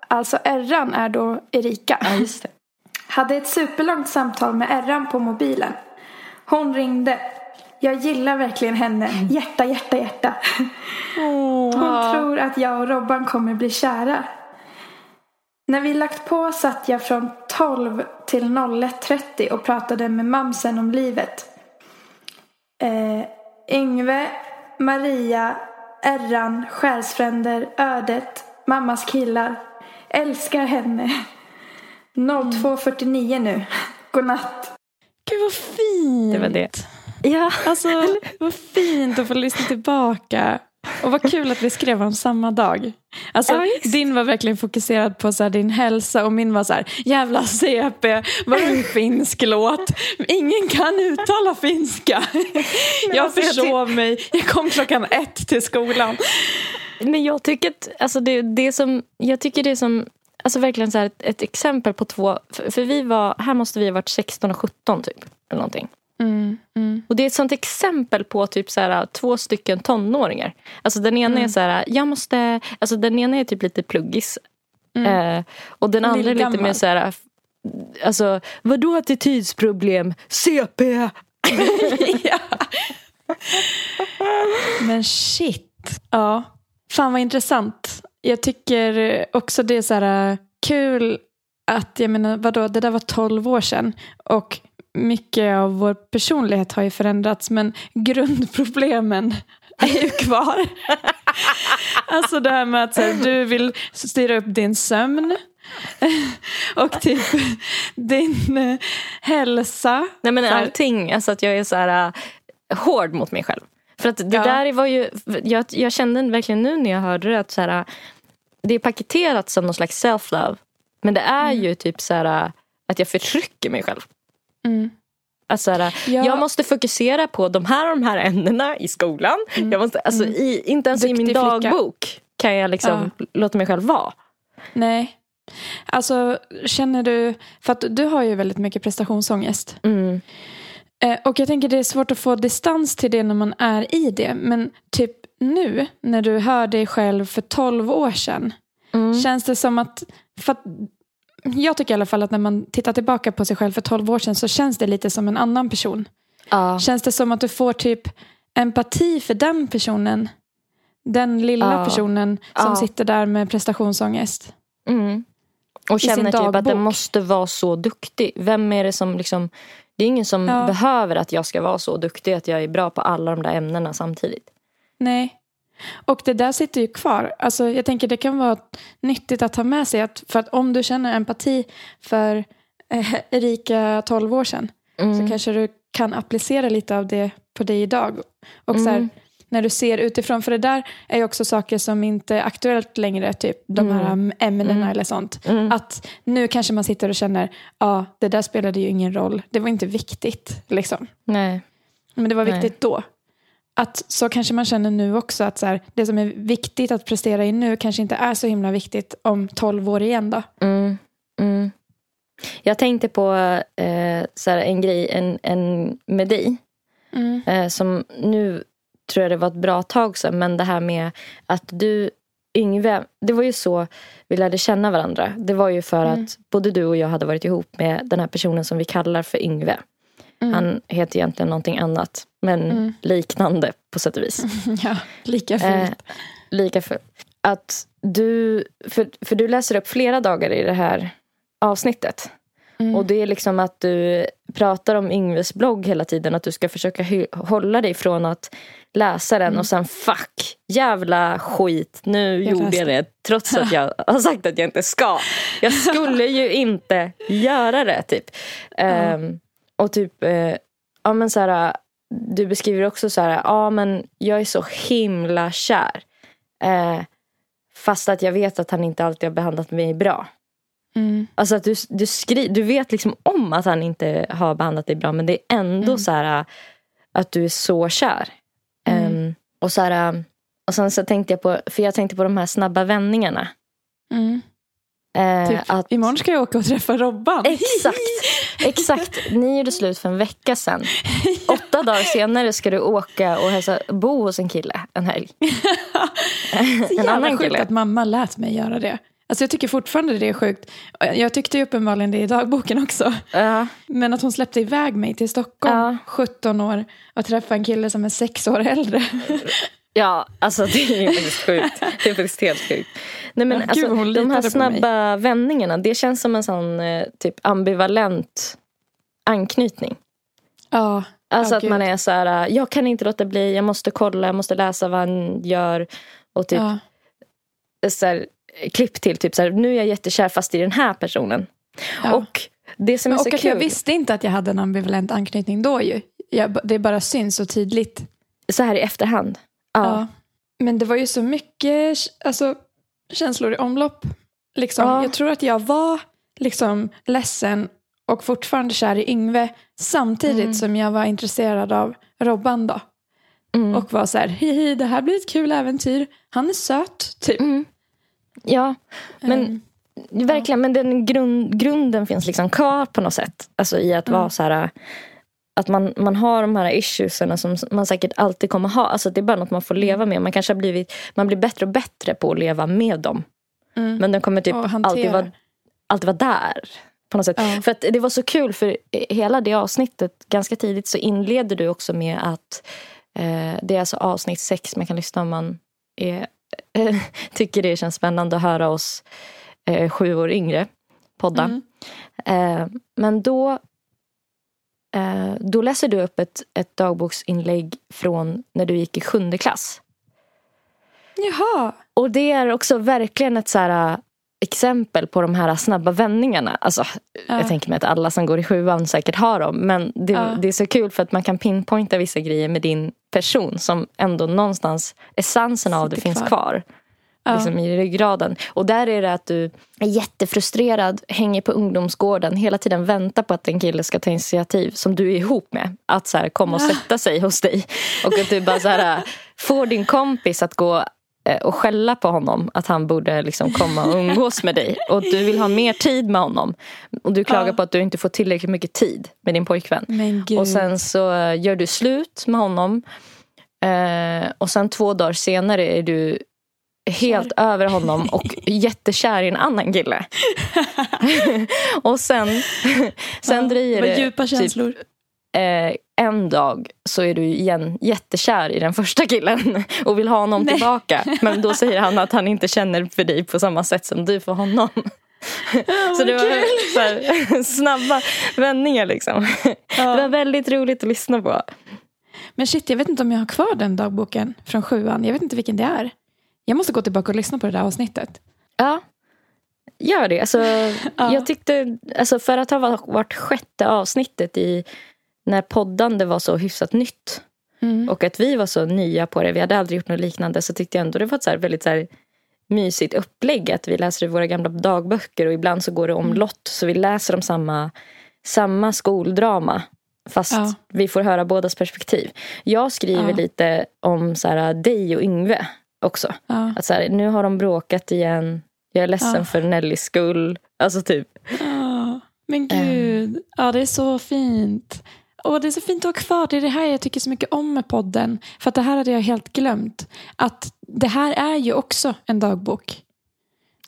Alltså Erran är då Erika. Ja, just det. Hade ett superlångt samtal med Erran på mobilen. Hon ringde. Jag gillar verkligen henne. Hjärta, hjärta, hjärta. Hon tror att jag och Robban kommer bli kära. När vi lagt på satt jag från 12 till 01.30 och pratade med mamsen om livet. Eh, Yngve, Maria, Erran, Själsfränder, Ödet, Mammas killar. Älskar henne. 02.49 nu. Godnatt. Gud vad fint. Det var det. Ja. Alltså vad fint att få lyssna tillbaka. Och vad kul att vi skrev om samma dag. Alltså, Ja, din var verkligen fokuserad på så här, din hälsa och min var så här, jävla CP, vad en finsk låt? Ingen kan uttala finska. Jag alltså, jag försov mig, jag kom klockan ett till skolan. Men jag tycker att alltså det, det som, jag tycker det som alltså verkligen så ett, ett exempel på två, för, för vi var, här måste vi ha varit 16 och 17 typ. Eller någonting. Mm, mm. Och det är ett sånt exempel på typ så här, två stycken tonåringar. Alltså den ena är så här, jag måste, alltså den ena är typ lite pluggis. Eh, och den andra är lite Lillgammal. mer så här, alltså vadå attitydsproblem? CP! ja. Men shit. Ja. Fan vad intressant. Jag tycker också det är så här äh, kul att, jag menar vadå, det där var 12 år sedan. Och mycket av vår personlighet har ju förändrats men grundproblemen är ju kvar. alltså det här med att här, du vill styra upp din sömn. Och typ din eh, hälsa. Nej men allting, alltså att jag är så här äh, hård mot mig själv. För att det Ja. där var ju, jag, jag kände verkligen nu när jag hörde det att så här, det är paketerat som någon slags self-love. Men det är ju typ så här att jag förtrycker mig själv. Mm. Att så här, Ja. Jag måste fokusera på de här och de här ämnena i skolan. Jag måste, alltså, i, inte ens i min Mm. Duktig flicka. dagbok kan jag liksom låta mig själv vara. Nej. Alltså känner du, för att du har ju väldigt mycket prestationsångest. Mm. Eh, och jag tänker det är svårt att få distans till det när man är i det. Men typ nu när du hör dig själv för 12 år sedan. Mm. Känns det som att, för att jag tycker i alla fall att när man tittar tillbaka på sig själv för 12 år sedan så känns det lite som en annan person. Ja. Känns det som att du får typ empati för den personen? Den lilla Ja. personen som Ja. sitter där med prestationsångest. Mm. Och känner typ att den måste vara så duktig. Vem är det som liksom Det är ingen som behöver att jag ska vara så duktig att jag är bra på alla de där ämnena samtidigt. Nej. Och det där sitter ju kvar. Alltså, jag tänker det kan vara nyttigt att ha med sig. Att, för att om du känner empati för eh, Erika 12 år sedan. Mm. Så kanske du kan applicera lite av det på dig idag. Och så här, Mm. när du ser utifrån. För det där är ju också saker som inte är aktuellt längre. Typ de här Mm. ämnena Mm. eller sånt. Mm. Att nu kanske man sitter och känner. Ja, det där spelade ju ingen roll. Det var inte viktigt. Liksom. Nej. Men det var Nej. viktigt då. Att så kanske man känner nu också att så här, det som är viktigt att prestera i nu kanske inte är så himla viktigt om 12 år igen då. Mm. Mm. Jag tänkte på eh, så här, en grej en, en med dig. Eh, som nu tror jag det var ett bra tag sedan. Men det här med att du, Yngve. Det var ju så vi lärde känna varandra. Det var ju för Mm. att både du och jag hade varit ihop med den här personen som vi kallar för Yngve. Mm. Han heter egentligen någonting annat. Men Mm. liknande på sätt och vis. Ja, lika Eh, fult. lika för att du, för, för du läser upp flera dagar i det här avsnittet. Mm. Och det är liksom att du pratar om Yngves blogg hela tiden. Att du ska försöka hålla dig från att läsa den och sen fuck, jävla skit, nu Jag gjorde läste. jag det. Trots att jag har sagt att jag inte ska. Jag skulle ju inte göra det typ. Ehm, och typ, eh, ja men så här, du beskriver också så här, ja men jag är så himla kär. Eh, fast att jag vet att han inte alltid har behandlat mig bra. Mm. Alltså att du, du, skri, du vet liksom om att han inte har behandlat dig bra men det är ändå Mm. så här att du är så kär. Mm. Ehm, och så här, och sen så tänkte jag på, för jag tänkte på de här snabba vändningarna. Mm. Eh, Typ, att, Imorgon ska jag åka och träffa Robban. exakt, exakt. Ni gjorde slut för en vecka sedan. Åtta dagar senare ska du åka och hälsa, bo hos en kille en helg. Så en jävla annan sjukt kille. att mamma lät mig göra det. Alltså jag tycker fortfarande det är sjukt. Jag tyckte ju uppenbarligen det i dagboken också. Ja. Men att hon släppte iväg mig till Stockholm, Ja. 17 år, och träffa en kille som är sex år äldre. Ja, alltså det är faktiskt sjukt. Det är faktiskt helt sjukt. Nej, men gud, alltså, hon de här mig. snabba vändningarna, det känns som en sån eh, typ ambivalent anknytning. Ja, Alltså Ja, att gud. man är så här, äh, jag kan inte låta bli, jag måste kolla, jag måste läsa vad han gör. Och typ ja. så här, klipp till, typ så här, nu är jag jättekär fast i den här personen. ja. Och det som är Men, så och att kul, jag visste inte att jag hade en ambivalent anknytning då ju. Jag, det bara syns så tydligt. så här i efterhand. Ja. Men det var ju så mycket alltså, känslor i omlopp. Liksom. Ja. Jag tror att jag var liksom, ledsen och fortfarande kär i Yngve samtidigt Mm. som jag var intresserad av Robban. Då. Mm. Och var så här, hihi, det här blir ett kul äventyr. Han är söt, typ. Mm. ja, men Ehm, Verkligen, men den grund, grunden finns liksom kvar på något sätt. Alltså i att vara så här att man, man har de här issuesarna som man säkert alltid kommer ha. Alltså det är bara något man får Mm. leva med. Man kanske har blivit, man blir bättre och bättre på att leva med dem. mm. Men den kommer typ alltid vara, alltid vara där. På något sätt. Ja. För att det var så kul för hela det avsnittet, ganska tidigt så inleder du också med att eh, det är alltså avsnitt sex man kan lyssna om man är, tycker det känns spännande att höra oss eh, sju år yngre podda. Mm. Eh, men då, då läser du upp ett, ett dagboksinlägg från när du gick i sjunde klass. Jaha. Och det är också verkligen ett så här, äh, exempel på de här snabba vändningarna. Alltså, Ja. Jag tänker mig att alla som går i sjuan säkert har dem. Men det, Ja. det är så kul för att man kan pinpointa vissa grejer med din person som ändå någonstans, essensen av det Sitter finns kvar. kvar. Ja. Liksom i ryggraden. Och där är det att du är jättefrustrerad, hänger på ungdomsgården, hela tiden väntar på att en kille ska ta initiativ som du är ihop med. Att så här, komma och sätta sig hos dig. Och att du bara så här, får din kompis att gå eh, och skälla på honom att han borde liksom komma och umgås med dig. Och du vill ha mer tid med honom. Och du klagar Ja. på att du inte får tillräckligt mycket tid med din pojkvän. Och sen så eh, gör du slut med honom. Eh, och sen två dagar senare är du helt över honom och jättekär i en annan kille. och sen, sen Ja, dröjer det djupa typ, känslor. eh, en dag så är du igen jättekär i den första killen och vill ha honom Nej. tillbaka. Men då säger han att han inte känner för dig på samma sätt som du för honom. så det var så här, snabba vändningar liksom. Det var väldigt roligt att lyssna på. Men shit, jag vet inte om jag har kvar den dagboken från sjuan. Jag vet inte vilken det är. Jag måste gå tillbaka och lyssna på det där avsnittet. Ja, gör det. Alltså, Jag tyckte, alltså för att ha varit- sjätte avsnittet i när poddande var så hyfsat nytt Mm. och att vi var så nya på det, vi hade aldrig gjort något liknande, så tyckte jag ändå det var ett så väldigt så här mysigt upplägg att vi läser i våra gamla dagböcker och ibland så går det Mm. om lott så vi läser om samma, samma skoldrama fast Ja. vi får höra bådas perspektiv. Jag skriver Ja. lite om så här, dig och Yngve också. Ja. Att så här, nu har de bråkat igen. Jag är ledsen Ja. för Nellys skull. Alltså typ. Ja, men gud. Ja, det är så fint. Och det är så fint att ha kvar. Det är det här jag tycker så mycket om med podden. För att det här hade jag helt glömt. Att det här är ju också en dagbok.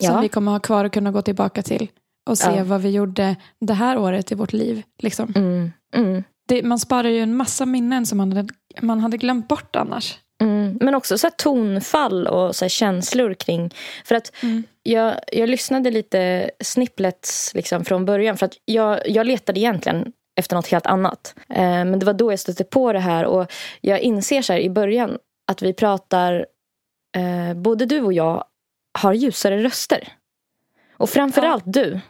Som Ja. vi kommer ha kvar och kunna gå tillbaka till. Och se Ja. vad vi gjorde det här året i vårt liv. Liksom. Mm, mm, Det, man sparar ju en massa minnen som man hade, man hade glömt bort annars. Mm. Men också så tonfall och så känslor kring. För att Mm. jag, jag lyssnade lite snipplets liksom från början. För att jag, jag letade egentligen efter något helt annat. Eh, men det var då jag stötte på det här. Och jag inser så i början att vi pratar, eh, både du och jag har ljusare röster. Och framförallt du.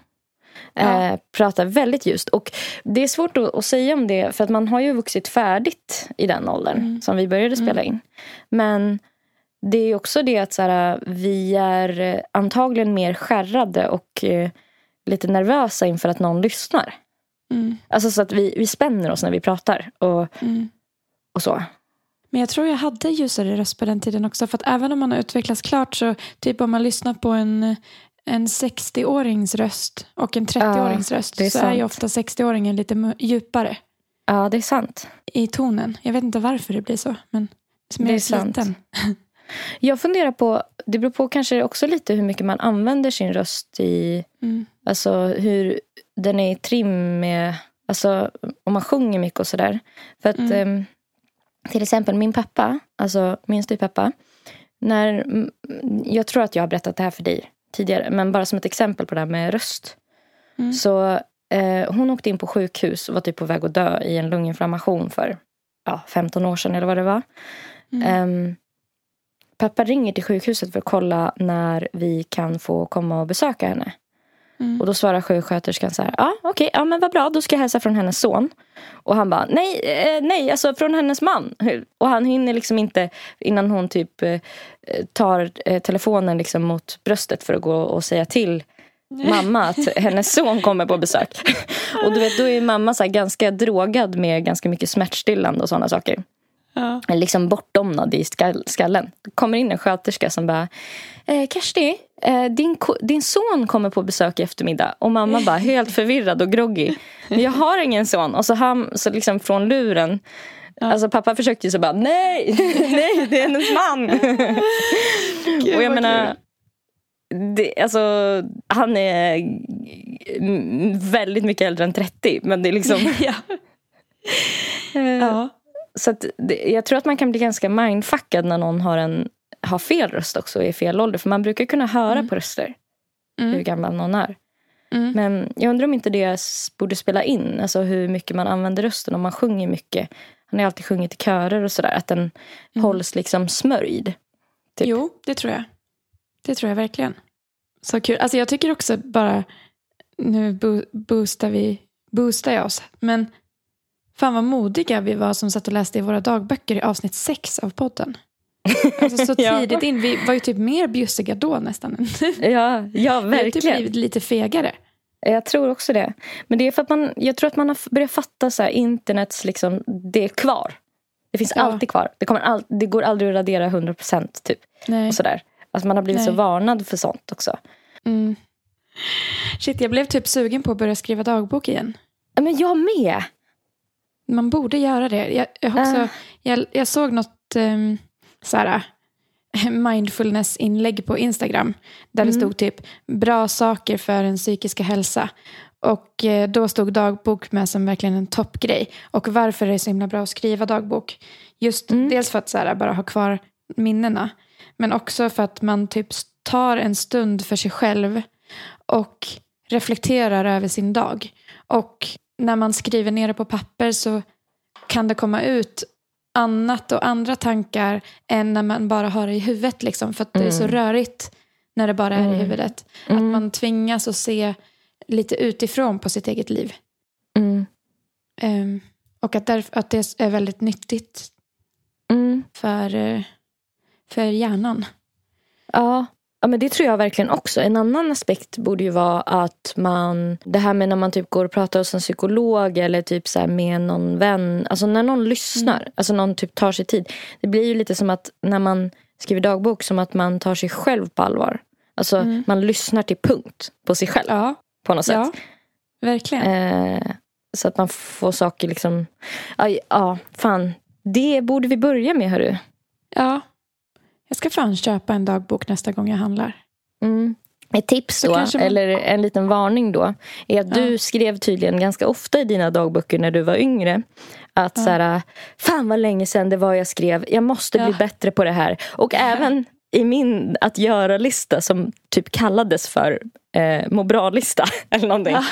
Ja. Eh, pratar väldigt ljust. Och det är svårt att, att säga om det för att man har ju vuxit färdigt i den åldern Mm. som vi började spela in. Men det är också det att så här, vi är antagligen mer skärrade och eh, lite nervösa inför att någon lyssnar. Mm. Alltså så att vi, vi spänner oss när vi pratar och, Mm. och så. Men jag tror jag hade ljusare röst på den tiden också. För att även om man har utvecklats klart så typ om man lyssnar på en en 60-årings röst och en 30-årings röst det är så är ju sant. ofta 60-åringen lite djupare Ja, det är sant. i tonen. Jag vet inte varför det blir så, men som Det är är sant. Jag funderar på, det beror på kanske också lite hur mycket man använder sin röst i, Mm. alltså hur den är i trim med, alltså om man sjunger mycket och sådär. För att Mm. ehm, till exempel min pappa, alltså min styvpappa, när, jag tror att jag har berättat det här för dig tidigare, men bara som ett exempel på det här med röst. Mm. Så eh, hon åkte in på sjukhus och var typ på väg att dö i en lunginflammation för ja, 15 år sedan eller vad det var. Mm. Ehm, pappa ringer till sjukhuset för att kolla när vi kan få komma och besöka henne. Mm. Och då svarar sjuksköterskan så här, ja okej, ja men vad bra, då ska jag hälsa från hennes son. Och han bara, nej, eh, nej, alltså från hennes man. Och han hinner liksom inte innan hon typ eh, tar eh, telefonen liksom mot bröstet för att gå och säga till mamma att hennes son kommer på besök. Och du vet, då är mamma så här ganska drogad med ganska mycket smärtstillande och sådana saker Ja. liksom bortdomnad i skall- skallen. Det kommer in en sköterska som bara eh, Kersti, din, ko- din son kommer på besök i eftermiddag. Och mamma bara helt förvirrad och groggy. Men jag har ingen son. Och så, han, så liksom från luren Alltså pappa försökte ju så bara nej, nej det är hennes man. och jag menar det, alltså, han är väldigt mycket äldre än 30 men det är liksom ja. eh, ja. så att jag tror att man kan bli ganska mindfuckad när någon har, en, har fel röst också och är fel ålder. För man brukar kunna höra på röster hur Mm. gammal någon är. Mm. Men jag undrar om inte det borde spela in. Alltså hur mycket man använder rösten. Om man sjunger mycket. Han har alltid sjungit i körer och sådär. Att den hålls liksom smörjd. Typ. Jo, det tror jag. Det tror jag verkligen. Så kul. Alltså jag tycker också bara, nu bo- boostar vi, boostar jag oss, men fan vad modiga vi var som satt och läste i våra dagböcker i avsnitt sex av podden. Alltså så Ja. tidigt in, vi var ju typ mer bjussiga då nästan. än nu. Ja, ja Vi har typ verkligen. blivit lite fegare. Jag tror också det. Men det är för att man, jag tror att man har börjat fatta så här, internets, liksom, det är kvar. Det finns Ja. alltid kvar. Det, kommer all, det går aldrig att radera 100% typ. Nej. Och sådär. Alltså man har blivit så Nej. varnad för sånt också. Mm. Shit, jag blev typ sugen på att börja skriva dagbok igen. Ja, Men jag med. Man borde göra det. Jag, jag, också, Ah. jag, jag såg något um, såhär, mindfulness-inlägg på Instagram. Där det Mm. stod typ bra saker för en psykiska hälsa. Och eh, då stod dagbok med som verkligen en toppgrej. Och varför är det så himla bra att skriva dagbok? Just Mm. dels för att såhär, bara ha kvar minnena. Men också för att man typ tar en stund för sig själv. Och reflekterar över sin dag. Och när man skriver ner det på papper så kan det komma ut annat och andra tankar än när man bara har det i huvudet. Liksom, för att det är så Mm. rörigt när det bara är i Mm. huvudet. Att Mm. man tvingas att se lite utifrån på sitt eget liv. Mm. Ehm, och att, därf- att det är väldigt nyttigt Mm. för, eh, för hjärnan. Ja. Ja, men det tror jag verkligen också. En annan aspekt borde ju vara att man, det här med när man typ går och pratar hos en psykolog eller typ så här med någon vän. Alltså när någon lyssnar, alltså någon typ tar sig tid. Det blir ju lite som att när man skriver dagbok som att man tar sig själv på allvar. Alltså Mm. man lyssnar till punkt på sig själv Ja, på något sätt. ja verkligen. Eh, så att man får saker liksom... Ja, fan. Det borde vi börja med, hörru. Ja. Jag ska fan köpa en dagbok nästa gång jag handlar. Mm. Ett tips då, man- eller en liten varning då, är att Ja. du skrev tydligen ganska ofta i dina dagböcker när du var yngre. Att Ja. så här, fan vad länge sedan det var jag skrev, jag måste bli Ja. bättre på det här. Och även i min att göra-lista som typ kallades för eh, må bra-lista eller någonting. Ja.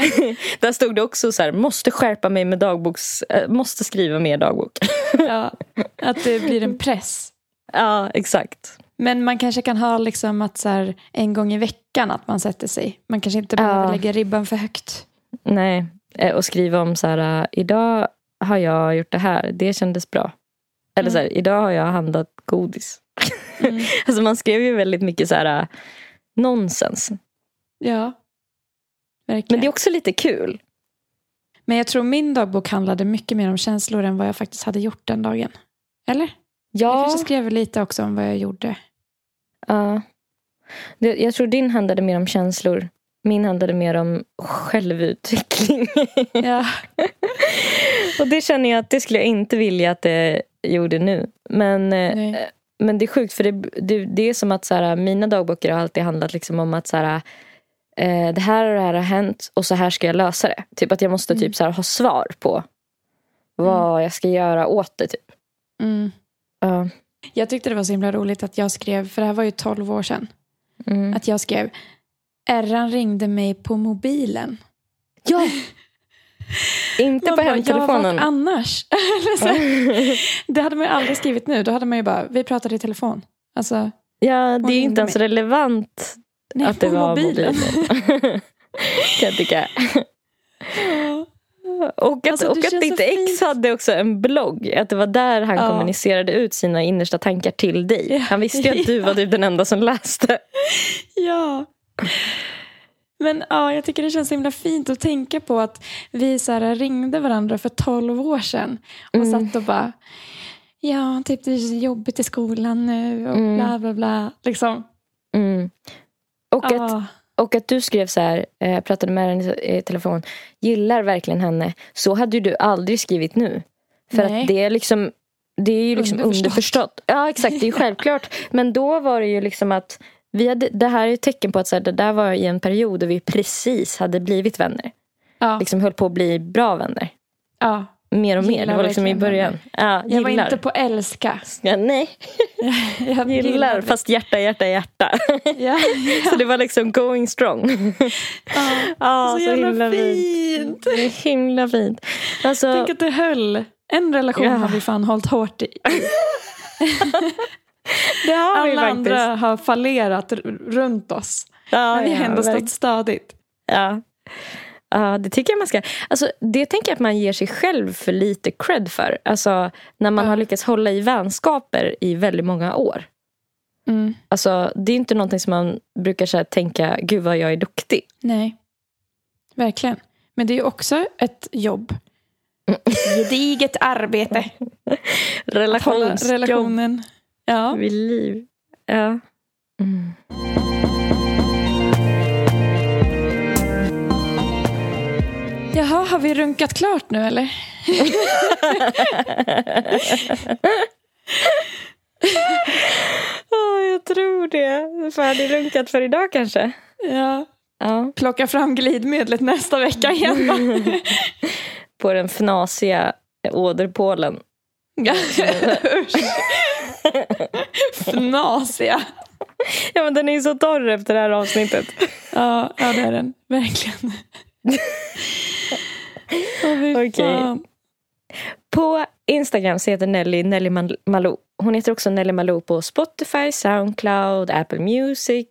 Där stod det också så här, måste skärpa mig med dagboks, eh, måste skriva mer dagbok. Ja, att det blir en press. Ja, exakt. Men man kanske kan ha liksom att så här, en gång i veckan att man sätter sig. Man kanske inte behöver Ja. lägga ribban för högt. Nej, eh, och skriva om så här, eh, idag har jag gjort det här, det kändes bra. Eller så här, idag har jag handlat godis. Mm. alltså man skrev ju väldigt mycket så här eh, nonsens. Ja, verkligen. Men det är också lite kul. Men jag tror min dagbok handlade mycket mer om känslor än vad jag faktiskt hade gjort den dagen. Eller? Jag Ja, kanske skrev lite också om vad jag gjorde. ja. Jag tror din handlade mer om känslor. Min handlade mer om självutveckling. Ja. Och det känner jag att det skulle jag inte vilja att det gjorde nu. Men, eh, Nej. men det är sjukt för det, det, det är som att så här, mina dagböcker har alltid handlat liksom om att så här, eh, det här och det här har hänt och så här ska jag lösa det. Typ att jag måste typ så här, ha svar på vad jag ska göra åt det. Typ. Mm. Ja. Jag tyckte det var så himla roligt att jag skrev, för det här var ju 12 år sedan, Mm. att jag skrev Erran ringde mig på mobilen. ja! Inte Man på bara, hemtelefonen. Ja, annars? Det hade man ju aldrig skrivit nu. Då hade man ju bara, vi pratade i telefon. Alltså, Ja, det är ringde inte ens mig. relevant nej, att det var mobilen. mobilen. kan jag tycka. Och att, Alltså, och att ditt ex hade också en blogg. Att det var där han Ja. kommunicerade ut sina innersta tankar till dig. Ja. Han visste ju att du var typ den enda som läste. Ja. Men ja, jag tycker det känns så himla fint att tänka på att vi så här ringde varandra för 12 år sedan. Och Mm. satt och bara, ja, typ det är så jobbigt i skolan nu och Mm. bla bla bla. Liksom. Mm. Och, att, Ja. Och att du skrev så här, eh, pratade med henne i i telefon, gillar verkligen henne. Så hade ju du aldrig skrivit nu. För Nej. att det är liksom det är ju liksom Underförstått. underförstått. Ja exakt, det är ju självklart. Men då var det ju liksom att vi hade, det här är ett tecken på att så här, det där var i en period då vi precis hade blivit vänner. Ja. Liksom höll på att bli bra vänner. ja. Mer och mer. Gillar Det var liksom i början. Ja, Jag var gillar. inte på älska. Ja, nej, Jag gillar. gillade- Fast hjärta, hjärta, hjärta. Ja. Så det var liksom going strong. Ja. Ja, Så jävla fint. Det är himla fint. Alltså, Tänk att det höll. En relation Ja. har vi fan hållit hårt i. det har vi Alla faktiskt. andra har fallerat runt oss. ja, Men vi har ja, ändå stått stadigt. Ja. Ja, det tycker jag man ska. Alltså, det tänker jag att man ger sig själv för lite cred för. Alltså, när man Ja. har lyckats hålla i vänskaper i väldigt många år. Mm. Alltså, det är inte någonting som man brukar så här, tänka, gud vad jag är duktig. Nej, verkligen. Men det är också ett jobb. Gediget arbete. Relationsjobb relationen. Ja. vid liv. Ja. Mm. Jaha, har vi runkat klart nu eller? Åh, jag tror det. Färdigrunkat för idag kanske. Ja. Ja. Plocka fram glidmedlet nästa vecka igen. va? På den fnasiga åderpålen. Fnasiga. Ja, men den är ju så torr efter det här avsnittet. Ja, ja det är den. Verkligen. Okej. fan. På Instagram så heter Nelly Nelly Mal- Malou. Hon heter också Nelly Malou på Spotify, Soundcloud, Apple Music,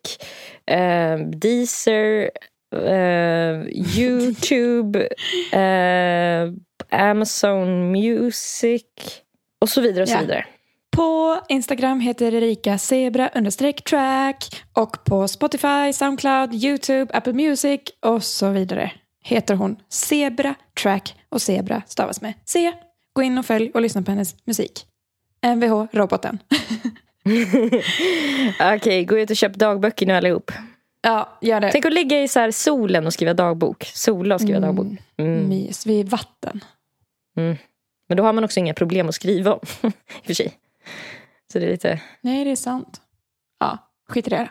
eh, Deezer, eh, Youtube, eh, Amazon Music och så vidare och så Ja. vidare. På Instagram heter Erika Zebra understreck track och på Spotify, Soundcloud, YouTube, Apple Music och så vidare heter hon Zebra track och Zebra stavas med C. Gå in och följ och lyssna på hennes musik. Mvh roboten. Okej, gå ut och köp dagböcker nu allihop. Ja, gör det. Tänk att ligga i så solen och skriva dagbok. Sola och skriva Mm. dagbok. Mm. Mys vid vatten. Men då har man också inga problem att skriva om. I och för sig. Så det är lite... Nej, det är sant. Ja, skit i det.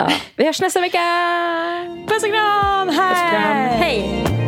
Ja. Vi hörs nästa vecka! Puss och kram! Hej! Puss och kram. Hej.